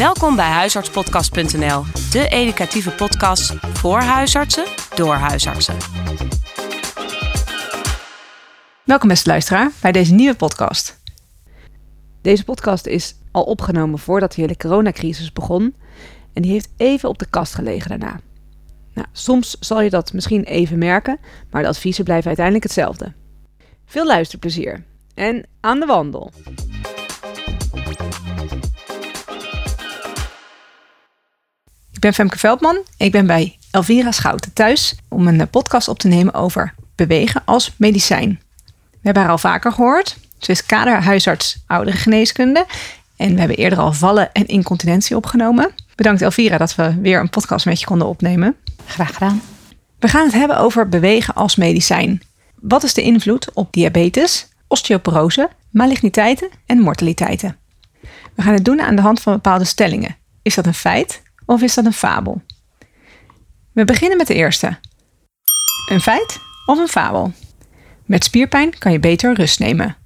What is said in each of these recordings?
Welkom bij huisartspodcast.nl, de educatieve podcast voor huisartsen door huisartsen. Welkom beste luisteraar bij deze nieuwe podcast. Deze podcast is al opgenomen voordat de hele coronacrisis begon en die heeft even op de kast gelegen daarna. Nou, soms zal je dat misschien even merken, maar de adviezen blijven uiteindelijk hetzelfde. Veel luisterplezier en aan de wandel. Ik ben Femke Veldman. Ik ben bij Elvira Schouten thuis om een podcast op te nemen over bewegen als medicijn. We hebben haar al vaker gehoord. Ze is kaderhuisarts ouderengeneeskunde. En we hebben eerder al vallen en incontinentie opgenomen. Bedankt Elvira dat we weer een podcast met je konden opnemen. Graag gedaan. We gaan het hebben over bewegen als medicijn. Wat is de invloed op diabetes, osteoporose, maligniteiten en mortaliteiten? We gaan het doen aan de hand van bepaalde stellingen. Is dat een feit of is dat een fabel? We beginnen met de eerste. Een feit of een fabel? Met spierpijn kan je beter rust nemen.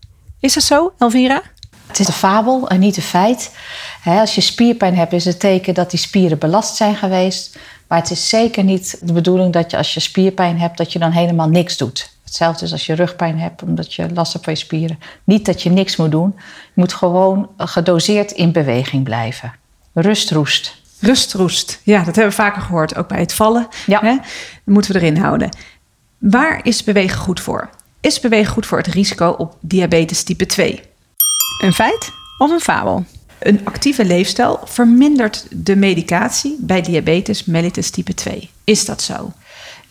Is dat zo, Elvira? Het is een fabel en niet een feit. als je spierpijn hebt, is het teken dat die spieren belast zijn geweest. Maar het is zeker niet de bedoeling dat je als je spierpijn hebt, dat je dan helemaal niks doet. Hetzelfde is als je rugpijn hebt, omdat je last hebt van je spieren. Niet dat je niks moet doen. Je moet gewoon gedoseerd in beweging blijven. Rust roest. Rust roest. Ja, dat hebben we vaker gehoord. Ook bij het vallen. Ja. Hè? moeten we erin houden. Waar is bewegen goed voor? Is bewegen goed voor het risico op diabetes type 2? Een feit of een fabel? Een actieve leefstijl vermindert de medicatie bij diabetes mellitus type 2. Is dat zo?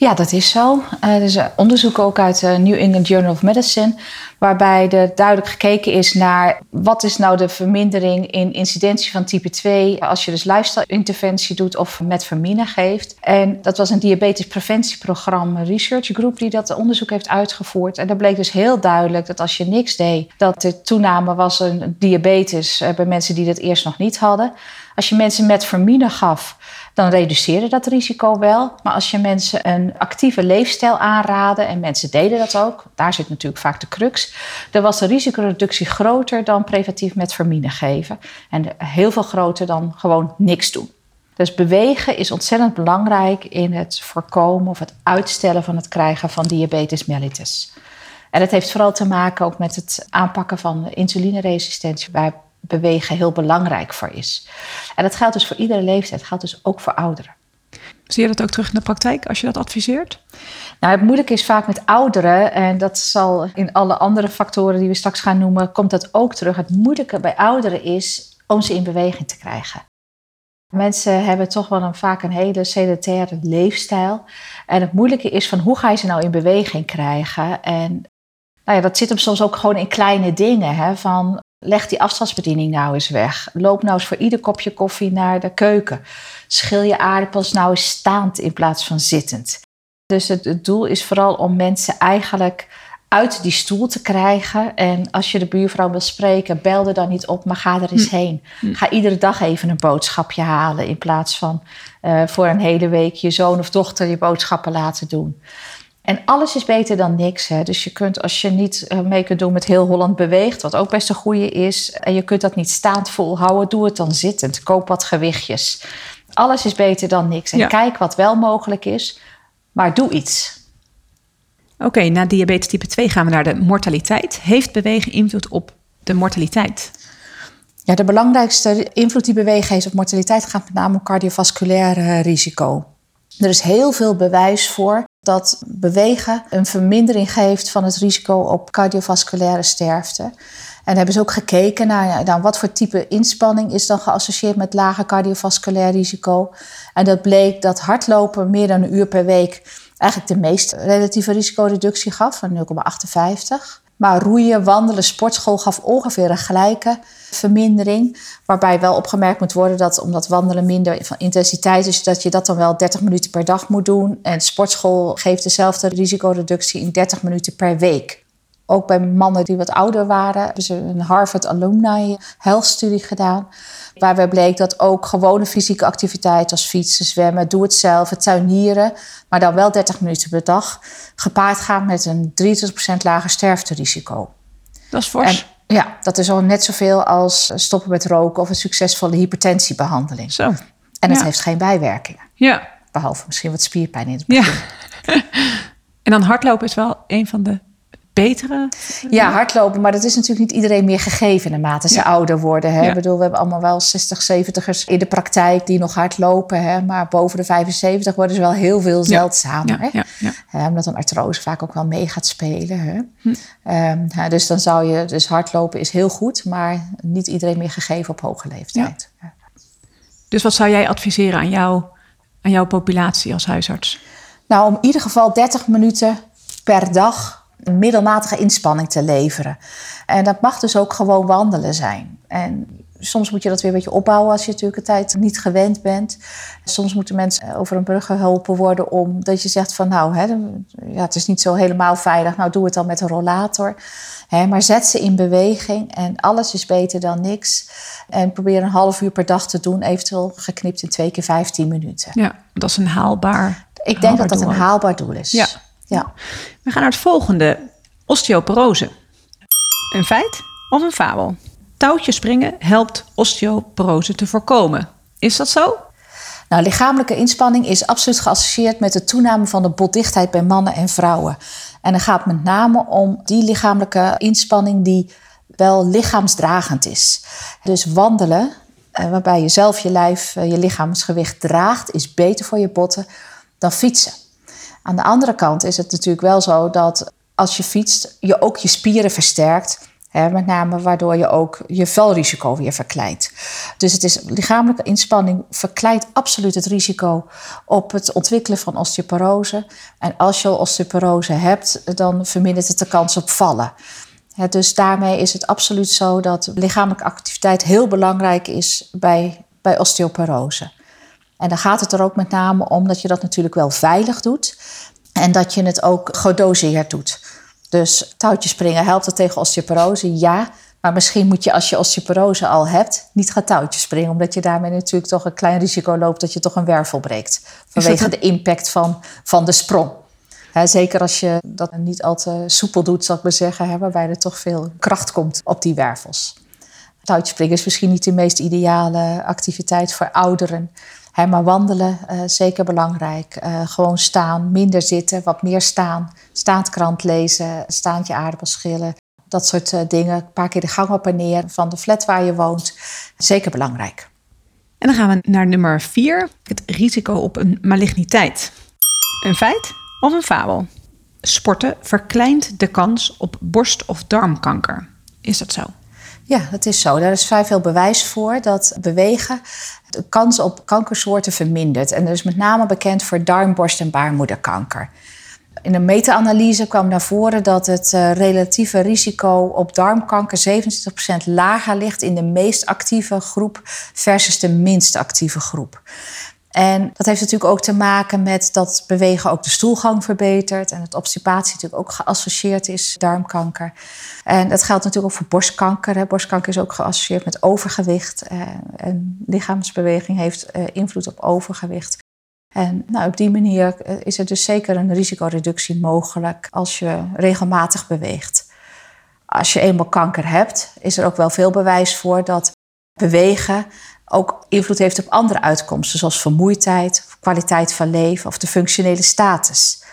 Ja, dat is zo. Uh, er is onderzoek ook uit de New England Journal of Medicine, waarbij er duidelijk gekeken is naar wat is nou de vermindering in incidentie van type 2 als je dus lifestyle-interventie doet of metformine geeft. En dat was een diabetespreventieprogramma research group die dat onderzoek heeft uitgevoerd. En daar bleek dus heel duidelijk dat als je niks deed, dat er toename was een diabetes eh, bij mensen die dat eerst nog niet hadden. Als je mensen metformine gaf, dan reduceerde dat risico wel. Maar als je mensen een actieve leefstijl aanraadde, en mensen deden dat ook, daar zit natuurlijk vaak de crux, dan was de risicoreductie groter dan preventief metformine geven. En heel veel groter dan gewoon niks doen. Dus bewegen is ontzettend belangrijk in het voorkomen of het uitstellen van het krijgen van diabetes mellitus. En dat heeft vooral te maken ook met het aanpakken van insulineresistentie, waar bewegen heel belangrijk voor is. En dat geldt dus voor iedere leeftijd, dat geldt dus ook voor ouderen. Zie je dat ook terug in de praktijk als je dat adviseert? Nou, het moeilijke is vaak met ouderen, en dat zal in alle andere factoren die we straks gaan noemen, komt dat ook terug. Het moeilijke bij ouderen is om ze in beweging te krijgen. Mensen hebben toch wel een, vaak een hele sedentaire leefstijl. En het moeilijke is van hoe ga je ze nou in beweging krijgen? En nou ja, dat zit hem soms ook gewoon in kleine dingen. Hè? Van leg die afstandsbediening nou eens weg. Loop nou eens voor ieder kopje koffie naar de keuken. Schil je aardappels nou eens staand in plaats van zittend. Dus het, het doel is vooral om mensen eigenlijk uit die stoel te krijgen. En als je de buurvrouw wil spreken, bel er dan niet op, maar ga er eens hm. heen. Hm. Ga iedere dag even een boodschapje halen in plaats van uh, voor een hele week je zoon of dochter je boodschappen laten doen. En alles is beter dan niks. Hè? Dus je kunt, als je niet eh, mee kunt doen met heel Holland beweegt, wat ook best een goede is, en je kunt dat niet staand volhouden, doe het dan zittend. Koop wat gewichtjes. Alles is beter dan niks. En kijk wat wel mogelijk is, maar doe iets. Oké, na diabetes type 2 gaan we naar de mortaliteit. Heeft bewegen invloed op de mortaliteit? Ja, de belangrijkste invloed die bewegen heeft op mortaliteit gaat met name om cardiovasculair risico. Er is heel veel bewijs voor dat bewegen een vermindering geeft van het risico op cardiovasculaire sterfte. En hebben ze ook gekeken naar nou, wat voor type inspanning is dan geassocieerd met lager cardiovasculair risico. En dat bleek dat hardlopen meer dan een uur per week eigenlijk de meeste relatieve risicoreductie gaf, van 0,58. Maar roeien, wandelen, sportschool gaf ongeveer een gelijke vermindering. Waarbij wel opgemerkt moet worden dat omdat wandelen minder van intensiteit is, dat je dat dan wel 30 minuten per dag moet doen. En sportschool geeft dezelfde risicoreductie in 30 minuten per week. Ook bij mannen die wat ouder waren, hebben ze een Harvard Alumni Health Studie gedaan. Waarbij bleek dat ook gewone fysieke activiteit als fietsen, zwemmen, doe het zelf, het tuinieren, maar dan wel 30 minuten per dag, gepaard gaat met een 23% lager sterfterisico. Dat is fors. Ja, dat is al net zoveel als stoppen met roken of een succesvolle hypertensiebehandeling. Zo. En het Ja. heeft geen bijwerkingen. Ja. Behalve misschien wat spierpijn in het ja. begin. en dan hardlopen is wel een van de betere. Ja, hardlopen, maar dat is natuurlijk niet iedereen meer gegeven naarmate ze Ja. ouder worden. Hè? Ja. Ik bedoel, we hebben allemaal wel 60, 70ers in de praktijk die nog hardlopen. Hè? Maar boven de 75 worden ze wel heel veel zeldzamer. Ja, hè? ja, ja. Hè, omdat een artrose vaak ook wel mee gaat spelen. Hè? Hm. Ehm, hè, dus dan zou je, dus hardlopen is heel goed, maar niet iedereen meer gegeven op hoge leeftijd. Ja. Dus wat zou jij adviseren aan, jou, aan jouw populatie als huisarts? Nou, om in ieder geval 30 minuten per dag een middelmatige inspanning te leveren. En dat mag dus ook gewoon wandelen zijn. En soms moet je dat weer een beetje opbouwen als je natuurlijk een tijd niet gewend bent. Soms moeten mensen over een brug geholpen worden omdat je zegt van nou, hè, ja, het is niet zo helemaal veilig. Nou, doe het dan met een rollator. Hè, maar zet ze in beweging en alles is beter dan niks. En probeer een half uur per dag te doen, eventueel geknipt in twee keer 15 minuten. Ja, dat is een haalbaar. Ik denk dat dat een haalbaar doel is. Ja. Ja. We gaan naar het volgende: osteoporose. Een feit of een fabel? Touwtjes springen helpt osteoporose te voorkomen. Is dat zo? Nou, lichamelijke inspanning is absoluut geassocieerd met de toename van de botdichtheid bij mannen en vrouwen. En dan gaat het met name om die lichamelijke inspanning die wel lichaamsdragend is. Dus wandelen, eh, waarbij je zelf je lijf, eh, je lichaamsgewicht draagt, is beter voor je botten dan fietsen. Aan de andere kant is het natuurlijk wel zo dat als je fietst, je ook je spieren versterkt. Hè, met name waardoor je ook je valrisico weer verkleint. Dus het is lichamelijke inspanning verkleint absoluut het risico op het ontwikkelen van osteoporose. En als je osteoporose hebt, dan vermindert het de kans op vallen. Dus daarmee is het absoluut zo dat lichamelijke activiteit heel belangrijk is bij, bij osteoporose. En dan gaat het er ook met name om dat je dat natuurlijk wel veilig doet. En dat je het ook gedoseerd doet. Dus touwtjes springen helpt het tegen osteoporose, ja. Maar misschien moet je als je osteoporose al hebt, niet gaan touwtjes springen. Omdat je daarmee natuurlijk toch een klein risico loopt dat je toch een wervel breekt. Vanwege de impact van, van de sprong. Zeker als je dat niet al te soepel doet, zal ik maar zeggen. Hè, waarbij er toch veel kracht komt op die wervels. Touwtjespringen is misschien niet de meest ideale activiteit voor ouderen. Hè, maar wandelen, eh, zeker belangrijk. Eh, gewoon staan, minder zitten, wat meer staan. Staand krant lezen, staandje aardappels schillen. Dat soort eh, dingen. Een paar keer de gang op en neer van de flat waar je woont. Zeker belangrijk. En dan gaan we naar nummer 4, het risico op een maligniteit. Een feit of een fabel? Sporten verkleint de kans op borst- of darmkanker. Is dat zo? Ja, dat is zo. Daar is vrij veel bewijs voor dat bewegen de kans op kankersoorten vermindert. En dat is met name bekend voor darm, borst en baarmoederkanker. In een meta-analyse kwam naar voren dat het eh, relatieve risico op darmkanker 27% lager ligt in de meest actieve groep versus de minst actieve groep. En dat heeft natuurlijk ook te maken met dat bewegen ook de stoelgang verbetert. En dat obstipatie natuurlijk ook geassocieerd is darmkanker. En dat geldt natuurlijk ook voor borstkanker. Hè. Borstkanker is ook geassocieerd met overgewicht. Eh, en lichaamsbeweging heeft eh, invloed op overgewicht. En nou, op die manier eh, is er dus zeker een risicoreductie mogelijk als je regelmatig beweegt. Als je eenmaal kanker hebt, is er ook wel veel bewijs voor dat bewegen ook invloed heeft op andere uitkomsten, zoals vermoeidheid, kwaliteit van leven of de functionele status.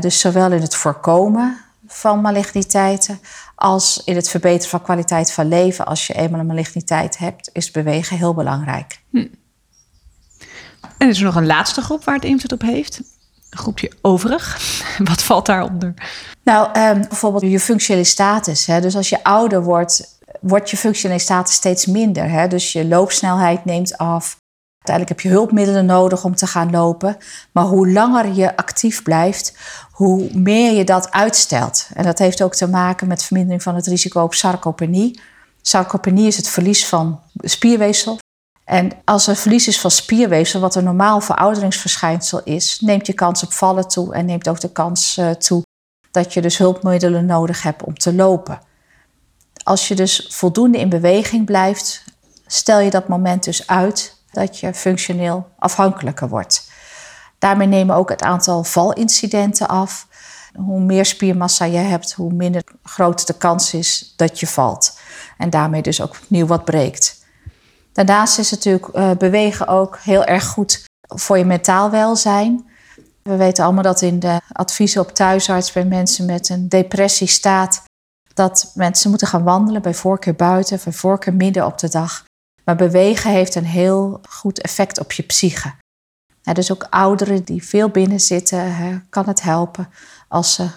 Dus zowel in het voorkomen van maligniteiten als in het verbeteren van kwaliteit van leven. Als je eenmaal een maligniteit hebt, is bewegen heel belangrijk. En is er nog een laatste groep waar het invloed op heeft? Een groepje overig. Wat valt daaronder? Nou, ehm, bijvoorbeeld je functionele status. Hè? Dus als je ouder wordt, wordt je functionele status steeds minder. Hè? Dus je loopsnelheid neemt af. Uiteindelijk heb je hulpmiddelen nodig om te gaan lopen. Maar hoe langer je actief blijft, hoe meer je dat uitstelt. En dat heeft ook te maken met vermindering van het risico op sarcopenie. Sarcopenie is het verlies van spierweefsel. En als er verlies is van spierweefsel, wat een normaal verouderingsverschijnsel is, neemt je kans op vallen toe en neemt ook de kans uh, toe dat je dus hulpmiddelen nodig hebt om te lopen. Als je dus voldoende in beweging blijft, stel je dat moment dus uit dat je functioneel afhankelijker wordt. Daarmee nemen ook het aantal valincidenten af. Hoe meer spiermassa je hebt, hoe minder groot de kans is dat je valt. En daarmee dus ook opnieuw wat breekt. Daarnaast is natuurlijk uh, bewegen ook heel erg goed voor je mentaal welzijn. We weten allemaal dat in de adviezen op thuisarts bij mensen met een depressie staat dat mensen moeten gaan wandelen, bij voorkeur buiten, bij voorkeur midden op de dag. Maar bewegen heeft een heel goed effect op je psyche. dus ook ouderen die veel binnen zitten, kan het helpen als ze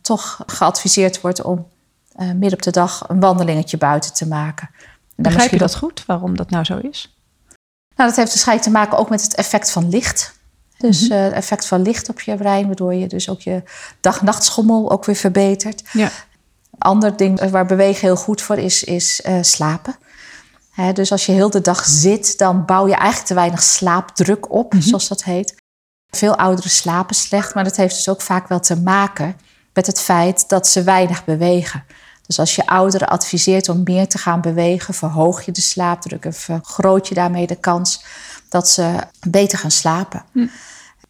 toch geadviseerd wordt om uh, midden op de dag een wandelingetje buiten te maken. Begrijp je dat goed, waarom dat nou zo is? Nou, dat heeft waarschijnlijk te maken ook met het effect van licht. Dus mhm. eh, het effect van licht op je brein, waardoor je dus ook je dag-nachtschommel ook weer verbetert. Ja. Ander ding waar bewegen heel goed voor is, is uh, slapen. dus als je heel de dag zit, dan bouw je eigenlijk te weinig slaapdruk op, mhm. zoals dat heet. Veel ouderen slapen slecht, maar dat heeft dus ook vaak wel te maken met het feit dat ze weinig bewegen. Dus als je ouderen adviseert om meer te gaan bewegen, verhoog je de slaapdruk en vergroot je daarmee de kans dat ze beter gaan slapen. Hm.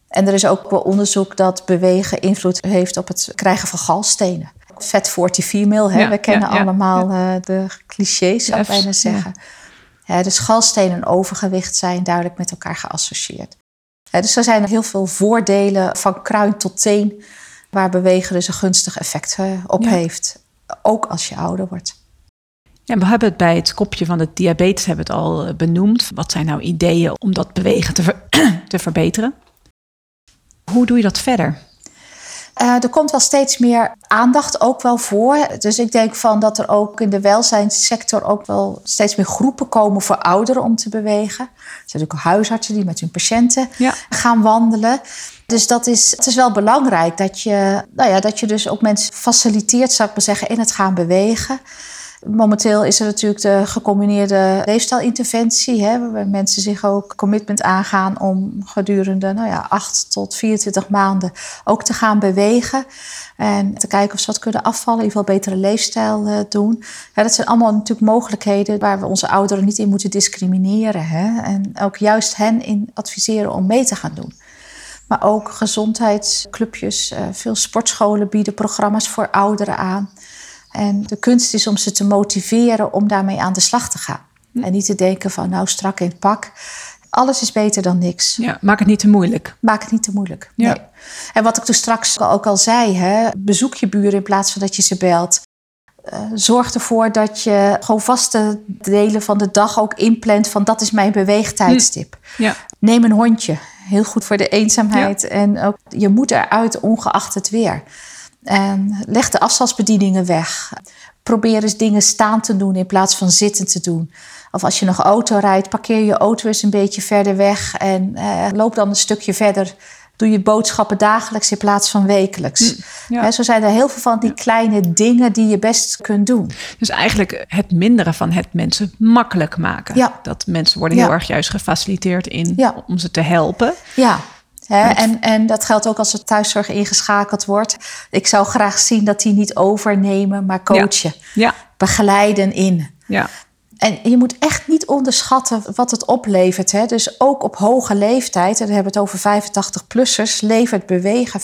En er is ook wel onderzoek dat bewegen invloed heeft op het krijgen van galstenen. Vet 40 female, hè? we kennen allemaal uh, de clichés, zou ik bijna zeggen. Ja, dus galstenen en overgewicht zijn duidelijk met elkaar geassocieerd. dus er zijn heel veel voordelen van kruin tot teen, waar bewegen dus een gunstig effect eh, op heeft ook als je ouder wordt. Ja, we hebben het bij het kopje van de diabetes hebben het al eh, benoemd. Wat zijn nou ideeën om dat bewegen te, te verbeteren? Hoe doe je dat verder? Uh, er komt wel steeds meer aandacht ook wel voor. Dus ik denk van dat er ook in de welzijnssector ook wel steeds meer groepen komen voor ouderen om te bewegen. Er zijn ook huisartsen die met hun patiënten gaan wandelen. Dus dat is, het is wel belangrijk dat je, nou ja, dat je dus ook mensen faciliteert, zou ik maar zeggen, in het gaan bewegen. Momenteel is er natuurlijk de gecombineerde leefstijlinterventie, hè, mensen zich ook commitment aangaan om gedurende nou ja, 8 tot 24 maanden ook te gaan bewegen. En te kijken of ze wat kunnen afvallen, in ieder geval betere leefstijl uh, doen. Dat zijn allemaal natuurlijk mogelijkheden waar we onze ouderen niet in moeten discrimineren. Hè? En ook juist hen in adviseren om mee te gaan doen. Maar ook gezondheidsclubjes, uh, veel sportscholen bieden programma's voor ouderen aan. En de kunst is om ze te motiveren om daarmee aan de slag te gaan. Hm. En niet te denken van nou strak in het pak. Alles is beter dan niks. Ja, maak het niet te moeilijk. Maak het niet te moeilijk. Ja. Nee. En wat ik toen straks ook al zei, hè, bezoek je buren in plaats van dat je ze belt. Uh, zorg ervoor dat je gewoon vaste delen van de dag ook inplant van dat is mijn beweegtijdstip. Hm. Ja. Neem een hondje. Heel goed voor de eenzaamheid. En ook, je moet eruit ongeacht het weer. En leg de afstandsbedieningen weg. Probeer eens dingen staan te doen in plaats van zitten te doen. Of als je nog auto rijdt, parkeer je auto eens een beetje verder weg en eh, loop dan een stukje verder. Doe je boodschappen dagelijks in plaats van wekelijks. Mm, zo zijn er heel veel van die kleine dingen die je best kunt doen. Dus eigenlijk het minderen van het mensen makkelijk maken. Ja. Dat mensen worden heel erg juist gefaciliteerd in om ze te helpen. Ja en, en dat geldt ook als de thuiszorg ingeschakeld wordt. Ik zou graag zien dat die niet overnemen, maar coachen. Ja. Begeleiden in. Ja. En je moet echt niet onderschatten wat het oplevert. Hè? Dus ook op hoge leeftijd, en dan hebben we het over 85-plussers, levert bewegen 40%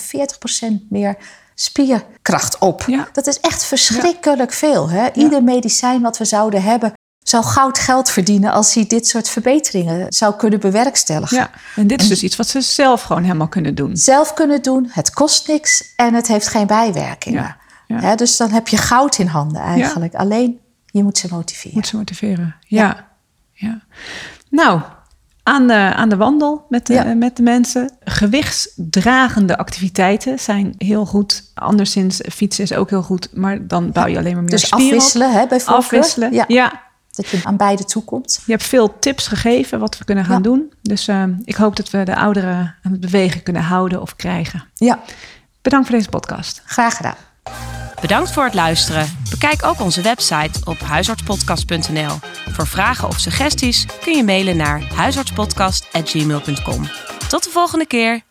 meer spierkracht op. Ja. Dat is echt verschrikkelijk veel. Hè? Ieder medicijn wat we zouden hebben, zou goud geld verdienen als hij dit soort verbeteringen zou kunnen bewerkstelligen. Ja, en dit is dus iets wat ze zelf gewoon helemaal kunnen doen. Zelf kunnen doen, het kost niks en het heeft geen bijwerkingen. Ja, dus dan heb je goud in handen eigenlijk. Alleen je moet ze motiveren. Moet ze motiveren, ja. ja. Nou, aan de, aan de wandel met de, met de mensen. Gewichtsdragende activiteiten zijn heel goed. Anderszins, fietsen is ook heel goed, maar dan bouw je alleen maar meer dus spieren afwisselen, hè, bijvoorbeeld. Afwisselen, ja. Dat je aan beide toekomt. Je hebt veel tips gegeven wat we kunnen gaan doen. Dus uh, ik hoop dat we de ouderen aan het bewegen kunnen houden of krijgen. Ja. Bedankt voor deze podcast. Graag gedaan. Bedankt voor het luisteren. Bekijk ook onze website op huisartspodcast.nl. Voor vragen of suggesties kun je mailen naar huisartspodcast.gmail.com. Tot de volgende keer.